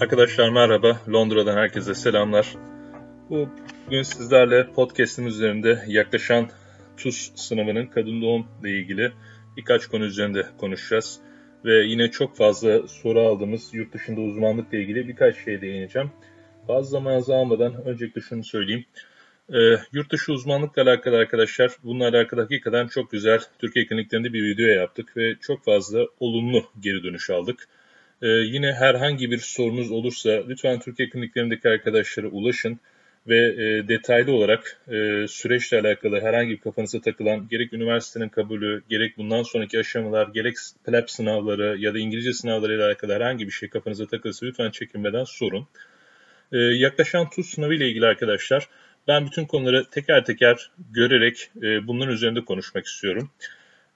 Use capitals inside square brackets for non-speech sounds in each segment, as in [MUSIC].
Arkadaşlar merhaba, Londra'dan herkese selamlar. Bu bugün sizlerle podcast'im üzerinde yaklaşan TUS sınavının kadın doğum ile ilgili birkaç konu üzerinde konuşacağız. Ve yine çok fazla soru aldığımız yurt dışında uzmanlıkla ilgili birkaç şeye değineceğim. Fazla zamanınızı almadan öncelikle şunu söyleyeyim. E, yurt dışı uzmanlıkla alakalı arkadaşlar, bununla alakalı hakikaten çok güzel Türkiye kliniklerinde bir video yaptık ve çok fazla olumlu geri dönüş aldık. Ee, yine herhangi bir sorunuz olursa lütfen Türkiye kliniklerindeki arkadaşlara ulaşın ve e, detaylı olarak e, süreçle alakalı herhangi bir kafanıza takılan gerek üniversitenin kabulü, gerek bundan sonraki aşamalar, gerek PLAB sınavları ya da İngilizce sınavları ile alakalı herhangi bir şey kafanıza takılırsa lütfen çekinmeden sorun. E, yaklaşan TUS sınavı ile ilgili arkadaşlar ben bütün konuları teker teker görerek e, bunların üzerinde konuşmak istiyorum.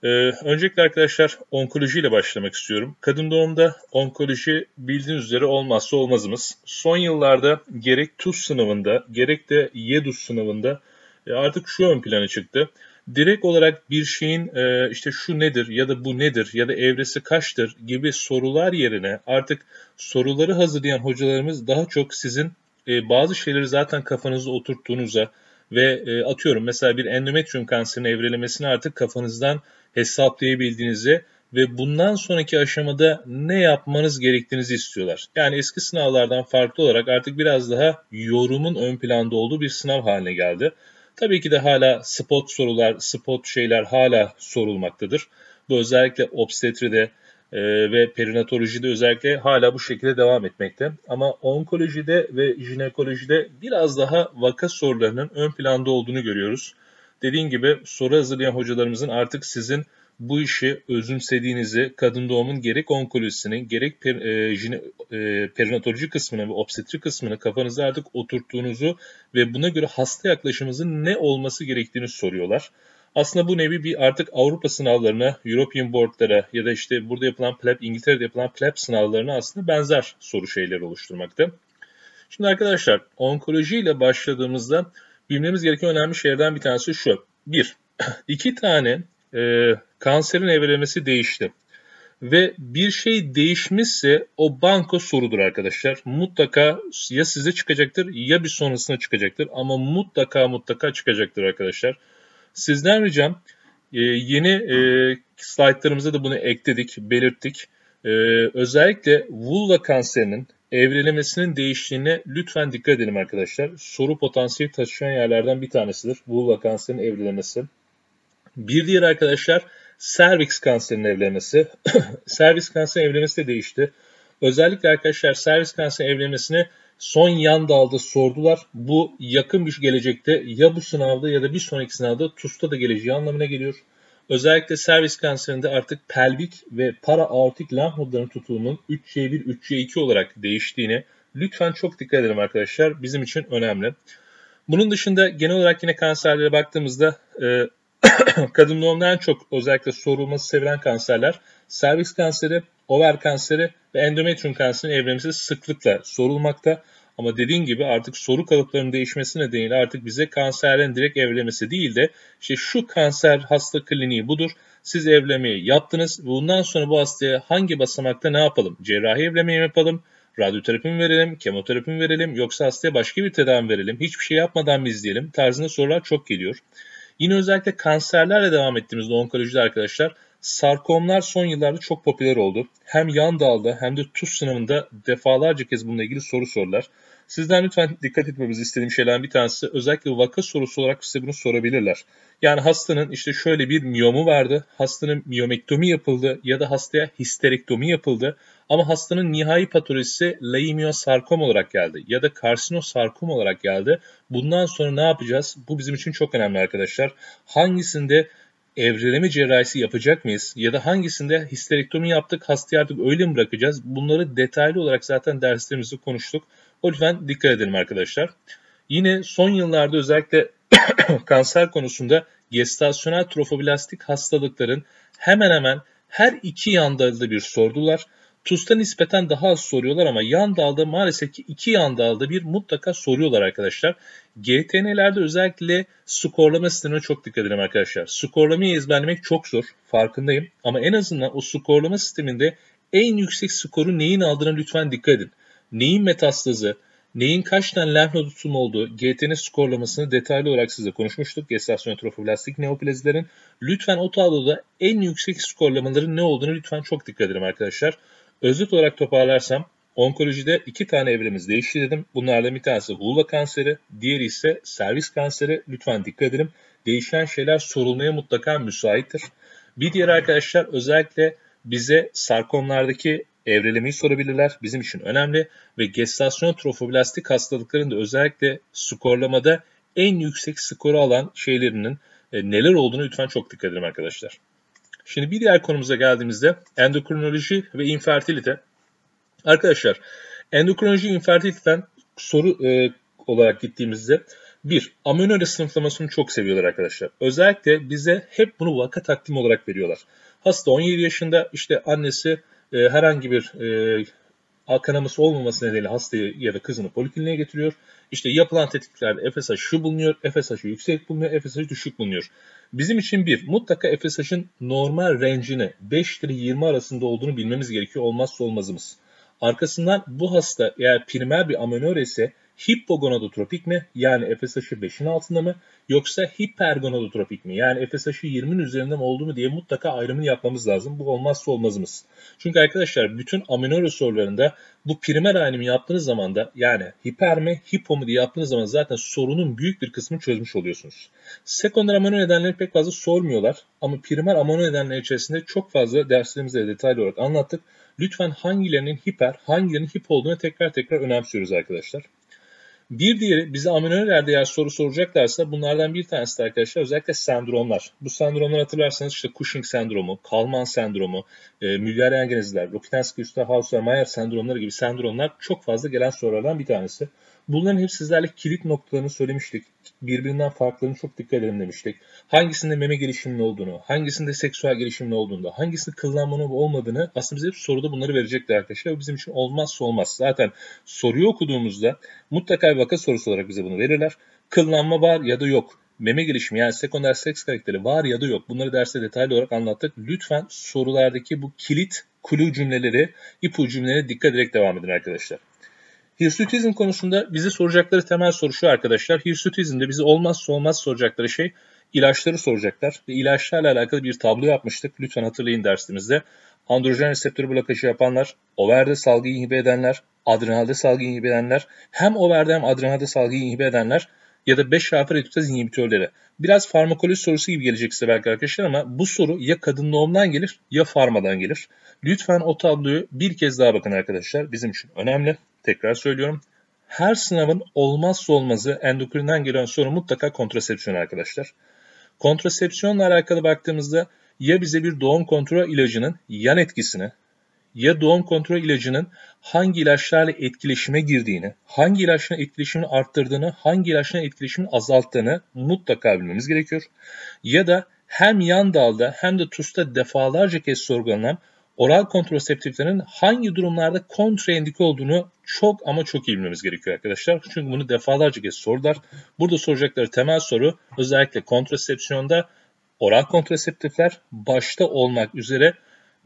Ee, öncelikle arkadaşlar onkoloji ile başlamak istiyorum. Kadın doğumda onkoloji bildiğiniz üzere olmazsa olmazımız. Son yıllarda gerek TUS sınavında gerek de YEDUS sınavında e, artık şu ön plana çıktı. Direkt olarak bir şeyin e, işte şu nedir ya da bu nedir ya da evresi kaçtır gibi sorular yerine artık soruları hazırlayan hocalarımız daha çok sizin e, bazı şeyleri zaten kafanızda oturttuğunuza ve e, atıyorum mesela bir endometrium kanserinin evrelemesini artık kafanızdan hesaplayabildiğinizi ve bundan sonraki aşamada ne yapmanız gerektiğinizi istiyorlar. Yani eski sınavlardan farklı olarak artık biraz daha yorumun ön planda olduğu bir sınav haline geldi. Tabii ki de hala spot sorular, spot şeyler hala sorulmaktadır. Bu özellikle obstetride e, ve perinatolojide özellikle hala bu şekilde devam etmekte. Ama onkolojide ve jinekolojide biraz daha vaka sorularının ön planda olduğunu görüyoruz. Dediğim gibi soru hazırlayan hocalarımızın artık sizin bu işi özümsediğinizi, kadın doğumun gerek onkolojisinin gerek per, e, jine, e, perinatoloji kısmını ve obstetri kısmını kafanıza artık oturttuğunuzu ve buna göre hasta yaklaşımınızın ne olması gerektiğini soruyorlar. Aslında bu nevi bir artık Avrupa sınavlarına, European Board'lara ya da işte burada yapılan PLAB, İngiltere'de yapılan PLAB sınavlarına aslında benzer soru şeyleri oluşturmakta. Şimdi arkadaşlar onkoloji ile başladığımızda bilmemiz gereken önemli şeylerden bir tanesi şu. Bir, [CLEARS THROAT] iki tane e, kanserin evrelemesi değişti. Ve bir şey değişmişse o banko sorudur arkadaşlar. Mutlaka ya size çıkacaktır ya bir sonrasına çıkacaktır. Ama mutlaka mutlaka çıkacaktır arkadaşlar. Sizden ricam e, yeni e, slaytlarımıza da bunu ekledik, belirttik. E, özellikle vulva kanserinin evrelemesinin değiştiğine lütfen dikkat edelim arkadaşlar. Soru potansiyeli taşıyan yerlerden bir tanesidir. Vulva kanserinin evrelemesi. Bir diğer arkadaşlar cervix kanserinin evrelemesi. [COUGHS] cervix kanserinin evrelemesi de değişti. Özellikle arkadaşlar cervix kanserinin evrelemesini son yan dalda sordular. Bu yakın bir gelecekte ya bu sınavda ya da bir sonraki sınavda TUS'ta da geleceği anlamına geliyor. Özellikle servis kanserinde artık pelvik ve para aortik lenf nodlarının tutumunun 3C1, 3C2 olarak değiştiğini lütfen çok dikkat edelim arkadaşlar. Bizim için önemli. Bunun dışında genel olarak yine kanserlere baktığımızda e, [CLEARS THROAT] kadın doğumda en çok özellikle sorulması sevilen kanserler servis kanseri, over kanseri ve endometrium kanserinin evrenimizi sıklıkla sorulmakta. Ama dediğim gibi artık soru kalıplarının değişmesi nedeniyle artık bize kanserlerin direkt evlemesi değil de işte şu kanser hasta kliniği budur. Siz evlemeyi yaptınız. Bundan sonra bu hastaya hangi basamakta ne yapalım? Cerrahi evlemeyi mi yapalım? Radyoterapi mi verelim? Kemoterapi mi verelim? Yoksa hastaya başka bir tedavi verelim? Hiçbir şey yapmadan mı izleyelim? Tarzında sorular çok geliyor. Yine özellikle kanserlerle devam ettiğimizde onkolojide arkadaşlar sarkomlar son yıllarda çok popüler oldu. Hem yan dalda hem de TUS sınavında defalarca kez bununla ilgili soru sordular. Sizden lütfen dikkat etmemizi istediğim şeylerden bir tanesi özellikle vaka sorusu olarak size bunu sorabilirler. Yani hastanın işte şöyle bir miyomu vardı, hastanın miyomektomi yapıldı ya da hastaya histerektomi yapıldı ama hastanın nihai patolojisi leimiosarkom olarak geldi ya da karsinosarkom olarak geldi. Bundan sonra ne yapacağız? Bu bizim için çok önemli arkadaşlar. Hangisinde evreleme cerrahisi yapacak mıyız? Ya da hangisinde histerektomi yaptık, hastayı artık öyle mi bırakacağız? Bunları detaylı olarak zaten derslerimizde konuştuk. O yüzden dikkat edelim arkadaşlar. Yine son yıllarda özellikle [COUGHS] kanser konusunda gestasyonel trofoblastik hastalıkların hemen hemen her iki yan dalda bir sordular. TUS'ta nispeten daha az soruyorlar ama yan dalda maalesef ki iki yan dalda bir mutlaka soruyorlar arkadaşlar. GTN'lerde özellikle skorlama sistemine çok dikkat edin arkadaşlar. Skorlamayı ezberlemek çok zor farkındayım ama en azından o skorlama sisteminde en yüksek skoru neyin aldığına lütfen dikkat edin. neyin metastazı, neyin kaç tane lenf nodu tutumu olduğu, GTN skorlamasını detaylı olarak size konuşmuştuk. Gestasyon trofoblastik neoplazilerin. Lütfen o tabloda en yüksek skorlamaların ne olduğunu lütfen çok dikkat edin arkadaşlar. Özet olarak toparlarsam onkolojide iki tane evremiz değişti dedim. Bunlardan bir tanesi vulva kanseri, diğeri ise servis kanseri. Lütfen dikkat edin. Değişen şeyler sorulmaya mutlaka müsaittir. Bir diğer arkadaşlar özellikle bize sarkomlardaki evrelemeyi sorabilirler. Bizim için önemli ve gestasyon trofoblastik hastalıkların da özellikle skorlamada en yüksek skoru alan şeylerinin e, neler olduğunu lütfen çok dikkat edin arkadaşlar. Şimdi bir diğer konumuza geldiğimizde endokrinoloji ve infertilite. Arkadaşlar endokrinoloji infertiliteden soru e, olarak gittiğimizde bir, amenorya sınıflamasını çok seviyorlar arkadaşlar. Özellikle bize hep bunu vaka takdim olarak veriyorlar. Hasta 17 yaşında işte annesi e, herhangi bir e, kanaması olmaması nedeniyle hastayı ya da kızını polikliniğe getiriyor. İşte yapılan tetkiklerde FSH şu bulunuyor, FSH yüksek bulunuyor, FSH düşük bulunuyor. Bizim için bir, mutlaka FSH'ın normal range'ini 5 ile 20 arasında olduğunu bilmemiz gerekiyor. Olmazsa olmazımız. Arkasından bu hasta eğer primer bir amenorya ise hipogonadotropik mi yani FSH'ı 5'in altında mı yoksa hipergonadotropik mi yani FSH'ı 20'nin üzerinde mi oldu mu diye mutlaka ayrımını yapmamız lazım. Bu olmazsa olmazımız. Çünkü arkadaşlar bütün amenorya sorularında bu primer ayrımı yaptığınız zaman da yani hiper mi hipo mu diye yaptığınız zaman zaten sorunun büyük bir kısmını çözmüş oluyorsunuz. Sekonder amino nedenleri pek fazla sormuyorlar ama primer amino nedenleri içerisinde çok fazla derslerimizde detaylı olarak anlattık. Lütfen hangilerinin hiper, hangilerinin hip olduğunu tekrar tekrar önemsiyoruz arkadaşlar. Bir diğeri bize aminolerde eğer soru soracaklarsa bunlardan bir tanesi de arkadaşlar özellikle sendromlar. Bu sendromlar hatırlarsanız işte Cushing sendromu, Kalman sendromu, e, Müller genezler, Rokitansky-Ustav-Hausser, Mayer sendromları gibi sendromlar çok fazla gelen sorulardan bir tanesi. Bunların hep sizlerle kilit noktalarını söylemiştik. Birbirinden farklarını çok dikkat edelim demiştik. Hangisinde meme gelişiminin olduğunu, hangisinde seksüel gelişiminin olduğunu, hangisinde kıllanma olmadığını aslında bize hep soruda bunları verecekler arkadaşlar. Bizim için olmazsa olmaz. Zaten soruyu okuduğumuzda mutlaka bir vaka sorusu olarak bize bunu verirler. Kıllanma var ya da yok. Meme gelişimi yani sekonder seks karakteri var ya da yok. Bunları derste detaylı olarak anlattık. Lütfen sorulardaki bu kilit kulu cümleleri, ipucu cümleleri dikkat ederek devam edin arkadaşlar. Hirsutizm konusunda bize soracakları temel soru şu arkadaşlar. Hirsutizmde bize olmazsa olmaz soracakları şey ilaçları soracaklar. Ve ilaçlarla alakalı bir tablo yapmıştık. Lütfen hatırlayın dersimizde. Androjen reseptörü blokajı yapanlar, overde salgıyı inhibe edenler, adrenalde salgıyı inhibe edenler, hem overde hem adrenalde salgıyı inhibe edenler ya da 5 şafer reduktaz inhibitörleri. Biraz farmakoloji sorusu gibi gelecek size belki arkadaşlar ama bu soru ya kadın doğumdan gelir ya farmadan gelir. Lütfen o tabloyu bir kez daha bakın arkadaşlar. Bizim için önemli. Tekrar söylüyorum. Her sınavın olmazsa olmazı endokrinden gelen soru mutlaka kontrasepsiyon arkadaşlar. Kontrasepsiyonla alakalı baktığımızda ya bize bir doğum kontrol ilacının yan etkisini ya doğum kontrol ilacının hangi ilaçlarla etkileşime girdiğini, hangi ilaçların etkileşimini arttırdığını, hangi ilaçların etkileşimini azalttığını mutlaka bilmemiz gerekiyor. Ya da hem yan dalda hem de TUS'ta defalarca kez sorgulanan oral kontraseptiflerin hangi durumlarda kontraindike olduğunu çok ama çok iyi bilmemiz gerekiyor arkadaşlar. Çünkü bunu defalarca kez sordular. Burada soracakları temel soru özellikle kontrasepsiyonda oral kontraseptifler başta olmak üzere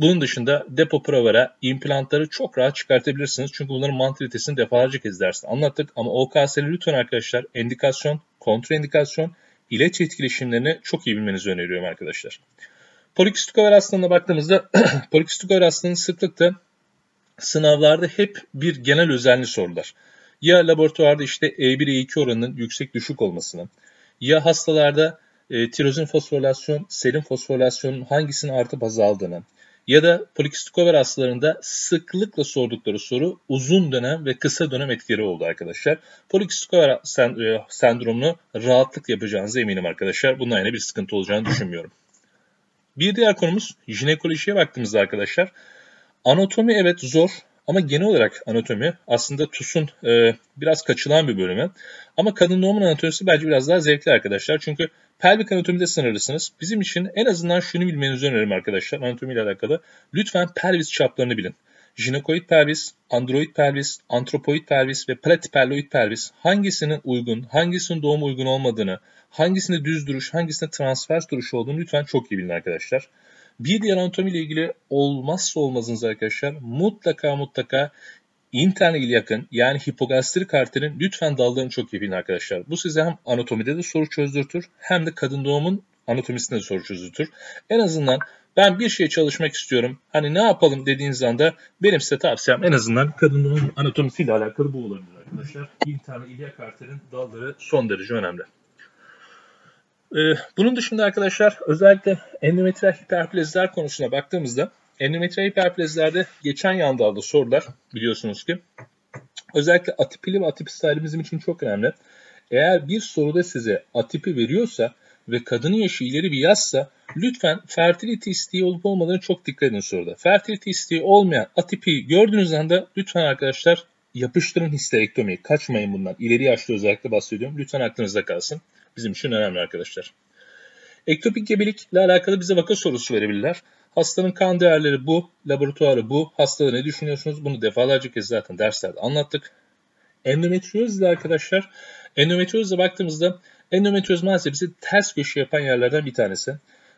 bunun dışında depo provera, implantları çok rahat çıkartabilirsiniz. Çünkü bunların mantritesini defalarca kez derste anlattık. Ama OKS'li lütfen arkadaşlar endikasyon, kontraindikasyon, ilaç etkileşimlerini çok iyi bilmenizi öneriyorum arkadaşlar. Polikistik over hastalığına baktığımızda [CLEARS THROAT] polikistik over hastalığının sıklıkta sınavlarda hep bir genel özelliğini sordular. Ya laboratuvarda işte E1-E2 oranının yüksek düşük olmasını, ya hastalarda e, tirozin fosforilasyon, serum fosforilasyonun hangisinin artıp azaldığını, ya da polikistik over hastalarında sıklıkla sordukları soru uzun dönem ve kısa dönem etkileri oldu arkadaşlar. Polikistik over e, sendromunu rahatlıkla yapacağınıza eminim arkadaşlar. Bundan yine bir sıkıntı olacağını düşünmüyorum. Bir diğer konumuz jinekolojiye baktığımızda arkadaşlar. Anatomi evet zor ama genel olarak anatomi aslında TUS'un e, biraz kaçılan bir bölümü. Ama kadın doğumun anatomisi bence biraz daha zevkli arkadaşlar. Çünkü pelvik anatomide sınırlısınız. Bizim için en azından şunu bilmenizi öneririm arkadaşlar anatomiyle alakalı. Lütfen pelvis çaplarını bilin. Jinekoid pelvis, android pelvis, antropoid pelvis ve platypelloid pelvis hangisinin uygun, hangisinin doğum uygun olmadığını, hangisinde düz duruş, hangisinde transvers duruş olduğunu lütfen çok iyi bilin arkadaşlar. Bir diğer anatomi ile ilgili olmazsa olmazınız arkadaşlar mutlaka mutlaka internal ilyakın yani hipogastrik arterin lütfen dallarını çok iyi bilin arkadaşlar. Bu size hem anatomide de soru çözdürtür hem de kadın doğumun anatomisinde de soru çözdürtür. En azından ben bir şey çalışmak istiyorum. Hani ne yapalım dediğiniz anda benim size tavsiyem en azından kadın doğum anatomisiyle alakalı bu olabilir arkadaşlar. İntihar ilyak arterin dalları son derece önemli. Ee, bunun dışında arkadaşlar özellikle endometriyal hiperplaziler konusuna baktığımızda endometriyal hiperplazilerde geçen yan dalda sorular biliyorsunuz ki özellikle atipili ve atipisler bizim için çok önemli. Eğer bir soruda size atipi veriyorsa ve kadının yaşı ileri bir yazsa lütfen fertility isteği olup olmadığını çok dikkat edin soruda. Fertility isteği olmayan atipi gördüğünüz anda lütfen arkadaşlar yapıştırın histerektomiyi. Kaçmayın bundan. İleri yaşlı özellikle bahsediyorum. Lütfen aklınızda kalsın. Bizim için önemli arkadaşlar. Ektopik gebelikle alakalı bize vaka sorusu verebilirler. Hastanın kan değerleri bu, laboratuvarı bu. Hastada ne düşünüyorsunuz? Bunu defalarca kez zaten derslerde anlattık. Endometrioz ile arkadaşlar, endometriozla baktığımızda endometrioz maalesef ters köşe yapan yerlerden bir tanesi.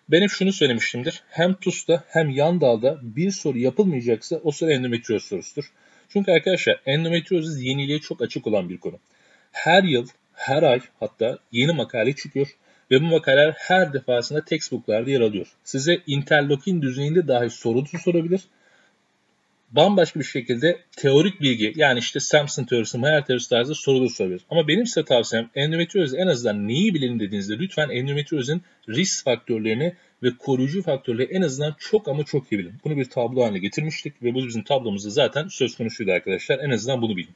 Ben hep şunu söylemiştimdir. Hem TUS'ta hem yan dalda bir soru yapılmayacaksa o soru endometrioz sorusudur. Çünkü arkadaşlar endometrioz yeniliğe çok açık olan bir konu. Her yıl, her ay hatta yeni makale çıkıyor ve bu makaleler her defasında textbooklarda yer alıyor. Size interleukin düzeyinde dahi soru sorabilir bambaşka bir şekilde teorik bilgi yani işte Samson teorisi, Mayer teorisi tarzı sorular sorabilir. Ama benim size tavsiyem endometrioz en azından neyi bilelim dediğinizde lütfen endometriozun risk faktörlerini ve koruyucu faktörleri en azından çok ama çok iyi bilin. Bunu bir tablo haline getirmiştik ve bu bizim tablomuzda zaten söz konusuydu arkadaşlar. En azından bunu bilin.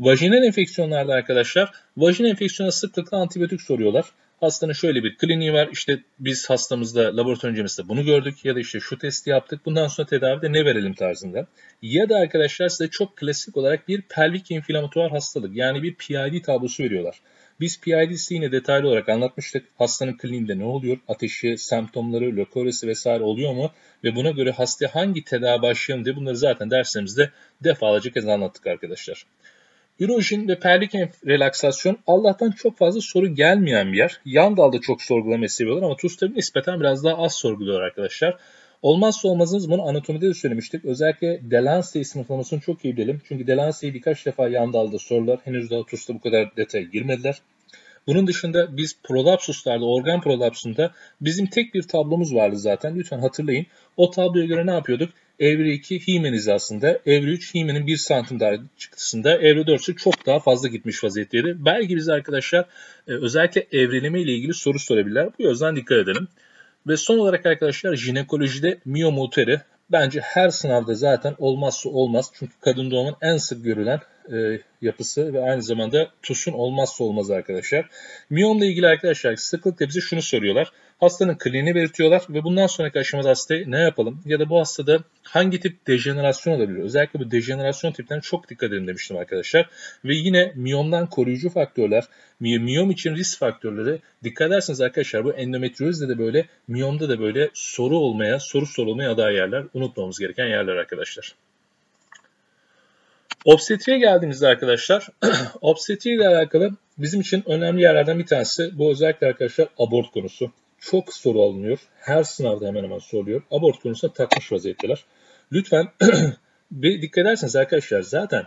Vajinal enfeksiyonlarda arkadaşlar, vajinal enfeksiyona sıklıkla antibiyotik soruyorlar. Hastanın şöyle bir kliniği var. İşte biz hastamızda laboratuvar öncemizde bunu gördük ya da işte şu testi yaptık. Bundan sonra tedavide ne verelim tarzında. Ya da arkadaşlar size çok klasik olarak bir pelvik inflamatuar hastalık yani bir PID tablosu veriyorlar. Biz PID'si yine detaylı olarak anlatmıştık. Hastanın kliniğinde ne oluyor? Ateşi, semptomları, lökoresi vesaire oluyor mu? Ve buna göre hastaya hangi tedavi başlayalım diye bunları zaten derslerimizde defalarca kez anlattık arkadaşlar. Ürojin ve pelvik relaksasyon Allah'tan çok fazla soru gelmeyen bir yer. Yan dalda çok sorgulamayı seviyorlar ama TUS tabi nispeten biraz daha az sorguluyor arkadaşlar. Olmazsa olmazımız bunu anatomide de söylemiştik. Özellikle Delancey sınıflamasını çok iyi bilelim. Çünkü Delancey birkaç defa yan dalda sorular. Henüz daha TUS'ta bu kadar detaya girmediler. Bunun dışında biz prolapsuslarda, organ prolapsunda bizim tek bir tablomuz vardı zaten. Lütfen hatırlayın. O tabloya göre ne yapıyorduk? Evre 2 Himen hizasında, evre 3 Himen'in 1 santim daha çıktısında, evre 4 ise çok daha fazla gitmiş vaziyetteydi. Belki biz arkadaşlar e, özellikle evreleme ile ilgili soru sorabilirler. Bu yüzden dikkat edelim. Ve son olarak arkadaşlar jinekolojide miyomoteri bence her sınavda zaten olmazsa olmaz. Çünkü kadın doğumun en sık görülen e, yapısı ve aynı zamanda TUS'un olmazsa olmazı arkadaşlar. Miyomla ilgili arkadaşlar sıklıkla bize şunu soruyorlar. Hastanın kliniğini belirtiyorlar ve bundan sonraki aşamada hastaya ne yapalım ya da bu hastada hangi tip dejenerasyon olabilir? Özellikle bu dejenerasyon tiplerine çok dikkat edin demiştim arkadaşlar. Ve yine miyomdan koruyucu faktörler, miyom için risk faktörleri dikkat ederseniz arkadaşlar bu endometriozda de böyle, miyomda da böyle soru olmaya, soru sorulmaya aday yerler. Unutmamamız gereken yerler arkadaşlar. Obstetriye geldiğimizde arkadaşlar, [CLEARS THROAT] obstetriye ile alakalı bizim için önemli yerlerden bir tanesi bu özellikle arkadaşlar abort konusu. Çok soru alınıyor. Her sınavda hemen hemen soruluyor. Abort konusuna takmış vaziyetteler. Lütfen [CLEARS THROAT] bir dikkat ederseniz arkadaşlar zaten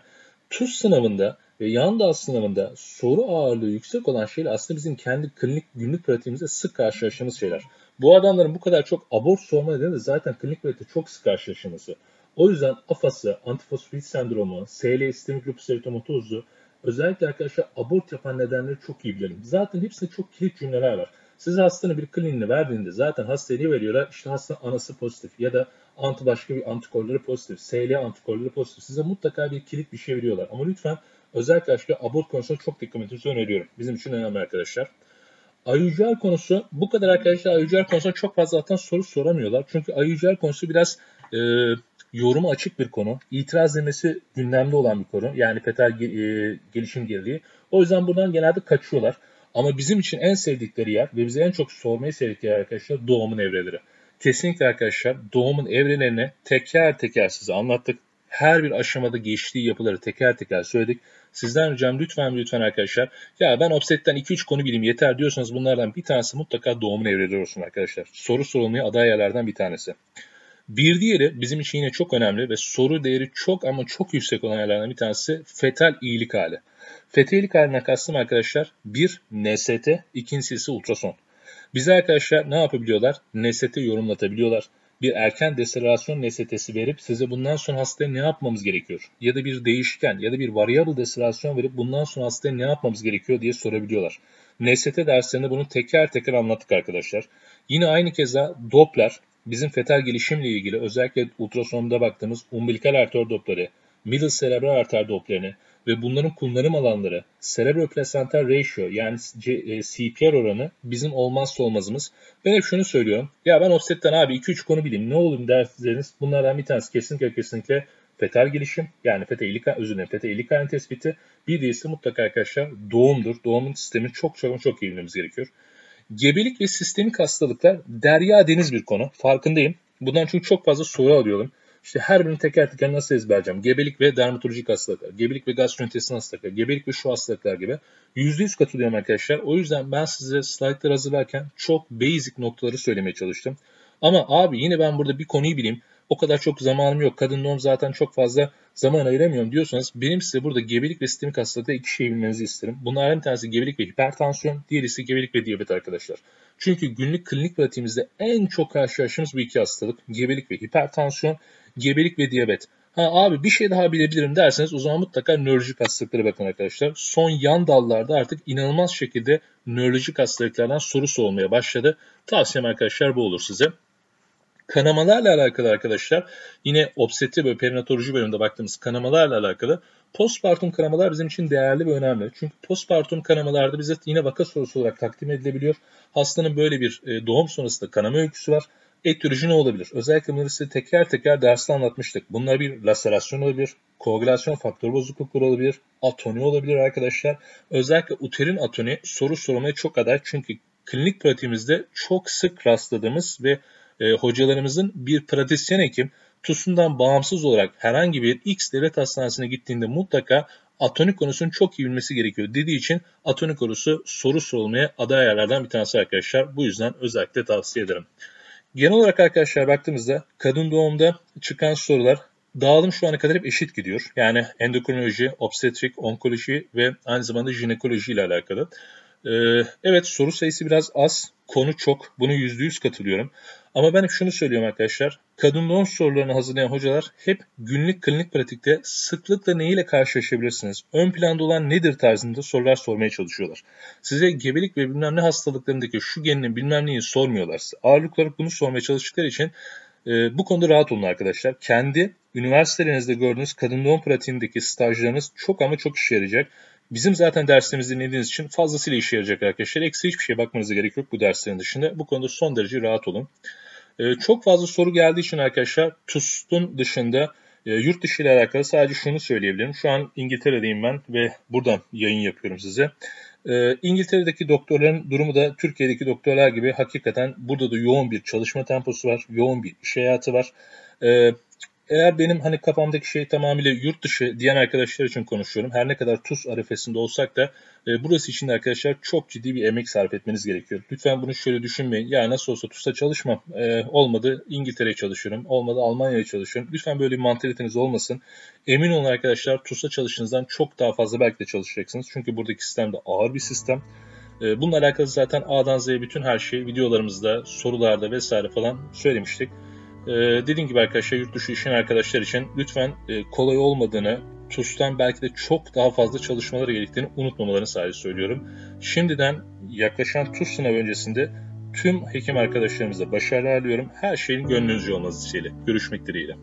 TUS sınavında ve yan dal sınavında soru ağırlığı yüksek olan şeyler aslında bizim kendi klinik günlük pratiğimizde sık karşılaştığımız şeyler. Bu adamların bu kadar çok abort sorma nedeni de zaten klinik pratikte çok sık karşılaşılması. O yüzden AFAS'ı, antifosfolit sendromu, SL sistemik lupus eritematozu özellikle arkadaşlar abort yapan nedenleri çok iyi bilelim. Zaten hepsinde çok kilit cümleler var. Siz hastanın bir kliniğini verdiğinde zaten hastaya ne veriyorlar? İşte hastanın anası pozitif ya da anti başka bir antikorları pozitif, SL antikorları pozitif. Size mutlaka bir kilit bir şey veriyorlar. Ama lütfen özellikle aşkı abort konusunda çok dikkat etmenizi öneriyorum. Bizim için önemli arkadaşlar. IUCR konusu bu kadar arkadaşlar IUCR konusunda çok fazla zaten soru soramıyorlar. Çünkü IUCR konusu biraz e, yorumu açık bir konu. İtiraz demesi gündemde olan bir konu. Yani fetal e, gelişim geriliği. O yüzden buradan genelde kaçıyorlar. Ama bizim için en sevdikleri yer ve bize en çok sormayı sevdikleri arkadaşlar doğumun evreleri. Kesinlikle arkadaşlar doğumun evrelerini teker teker size anlattık. Her bir aşamada geçtiği yapıları teker teker söyledik. Sizden ricam lütfen lütfen arkadaşlar. Ya ben Offset'ten 2-3 konu bileyim yeter diyorsanız bunlardan bir tanesi mutlaka doğumun evreleri olsun arkadaşlar. Soru sorulmaya aday yerlerden bir tanesi. Bir diğeri bizim için yine çok önemli ve soru değeri çok ama çok yüksek olan yerlerden bir tanesi fetal iyilik hali. Fetal iyilik haline kastım arkadaşlar bir NST, ikincisi ultrason. Bize arkadaşlar ne yapabiliyorlar? NST yorumlatabiliyorlar. Bir erken deselerasyon NST'si verip size bundan sonra hastaya ne yapmamız gerekiyor? Ya da bir değişken ya da bir variable deselerasyon verip bundan sonra hastaya ne yapmamız gerekiyor diye sorabiliyorlar. NST derslerinde bunu teker teker anlattık arkadaşlar. Yine aynı keza Doppler bizim fetal gelişimle ilgili özellikle ultrasonda baktığımız umbilikal arter Doppler'i, middle cerebral arter Doppler'ini ve bunların kullanım alanları cerebroplacental ratio yani CPR e, oranı bizim olmazsa olmazımız. Ben hep şunu söylüyorum. Ya ben offset'ten abi 2-3 konu bileyim ne olur derseniz bunlardan bir tanesi kesinlikle kesinlikle fetal gelişim yani fetal ilik, özür dilerim fetal ilik tespiti. Bir diğerisi mutlaka arkadaşlar doğumdur. Doğumun sistemi çok çok çok iyi bilmemiz gerekiyor. Gebelik ve sistemik hastalıklar derya deniz bir konu. Farkındayım. Bundan çünkü çok fazla soru alıyorum. İşte her birini teker teker nasıl ezberleyeceğim? Gebelik ve dermatolojik hastalıklar, gebelik ve gastrointestin hastalıklar, gebelik ve şu hastalıklar gibi. %100 katılıyorum arkadaşlar. O yüzden ben size slaytları hazırlarken çok basic noktaları söylemeye çalıştım. Ama abi yine ben burada bir konuyu bileyim o kadar çok zamanım yok. Kadın doğum zaten çok fazla zaman ayıramıyorum diyorsanız benim size burada gebelik ve sistemik hastalıkta iki şey bilmenizi isterim. Bunlardan bir tanesi gebelik ve hipertansiyon, diğeri ise gebelik ve diyabet arkadaşlar. Çünkü günlük klinik pratiğimizde en çok karşılaştığımız bu iki hastalık gebelik ve hipertansiyon, gebelik ve diyabet. Ha abi bir şey daha bilebilirim derseniz o zaman mutlaka nörolojik hastalıklara bakın arkadaşlar. Son yan dallarda artık inanılmaz şekilde nörolojik hastalıklardan soru sorulmaya başladı. Tavsiyem arkadaşlar bu olur size. Kanamalarla alakalı arkadaşlar yine obstetri ve perinatoloji bölümünde baktığımız kanamalarla alakalı postpartum kanamalar bizim için değerli ve önemli. Çünkü postpartum kanamalarda bize yine vaka sorusu olarak takdim edilebiliyor. Hastanın böyle bir e, doğum sonrasında kanama öyküsü var. Etiyoloji ne olabilir? Özellikle bunları size teker teker derste anlatmıştık. Bunlar bir laserasyon olabilir, koagülasyon faktör bozuklukları olabilir, atoni olabilir arkadaşlar. Özellikle uterin atoni soru sorulmaya çok aday. Çünkü klinik pratiğimizde çok sık rastladığımız ve e, hocalarımızın bir pratisyen hekim TUS'undan bağımsız olarak herhangi bir X devlet hastanesine gittiğinde mutlaka atonik konusunu çok iyi bilmesi gerekiyor dediği için atonik konusu soru sorulmaya aday ayarlardan bir tanesi arkadaşlar. Bu yüzden özellikle tavsiye ederim. Genel olarak arkadaşlar baktığımızda kadın doğumda çıkan sorular dağılım şu ana kadar hep eşit gidiyor. Yani endokrinoloji, obstetrik, onkoloji ve aynı zamanda jinekoloji ile alakalı. Ee, evet soru sayısı biraz az, konu çok. Bunu %100 katılıyorum. Ama ben hep şunu söylüyorum arkadaşlar. Kadın doğum sorularını hazırlayan hocalar hep günlük klinik pratikte sıklıkla neyle karşılaşabilirsiniz? Ön planda olan nedir tarzında sorular sormaya çalışıyorlar. Size gebelik ve bilmem ne hastalıklarındaki şu geninin bilmem neyi sormuyorlar. Ağırlık bunu sormaya çalıştıkları için e, bu konuda rahat olun arkadaşlar. Kendi üniversitelerinizde gördüğünüz kadın doğum pratiğindeki stajlarınız çok ama çok işe yarayacak. Bizim zaten derslerimizi dinlediğiniz için fazlasıyla işe yarayacak arkadaşlar. Eksi hiçbir şeye bakmanıza gerek yok bu derslerin dışında. Bu konuda son derece rahat olun. Ee, çok fazla soru geldiği için arkadaşlar TUS'un dışında e, yurt dışı ile alakalı sadece şunu söyleyebilirim. Şu an İngiltere'deyim ben ve buradan yayın yapıyorum size. Ee, İngiltere'deki doktorların durumu da Türkiye'deki doktorlar gibi hakikaten burada da yoğun bir çalışma temposu var, yoğun bir iş hayatı var. Ee, eğer benim hani kafamdaki şey tamamıyla yurt dışı diyen arkadaşlar için konuşuyorum. Her ne kadar TUS arifesinde olsak da e, burası için de arkadaşlar çok ciddi bir emek sarf etmeniz gerekiyor. Lütfen bunu şöyle düşünmeyin. Ya nasıl olsa TUS'ta çalışmam. E, olmadı İngiltere'ye çalışıyorum. Olmadı Almanya'ya çalışıyorum. Lütfen böyle bir mantaliteniz olmasın. Emin olun arkadaşlar TUS'ta çalıştığınızdan çok daha fazla belki de çalışacaksınız. Çünkü buradaki sistem de ağır bir sistem. E, bununla alakalı zaten A'dan Z'ye bütün her şeyi videolarımızda, sorularda vesaire falan söylemiştik. Ee, dediğim gibi arkadaşlar yurt dışı işin arkadaşlar için lütfen e, kolay olmadığını, TUS'tan belki de çok daha fazla çalışmaları gerektiğini unutmamalarını sadece söylüyorum. Şimdiden yaklaşan TUS sınavı öncesinde tüm hekim arkadaşlarımıza başarılar diliyorum. Her şeyin gönlünüzce olması dileğiyle. Görüşmek dileğiyle.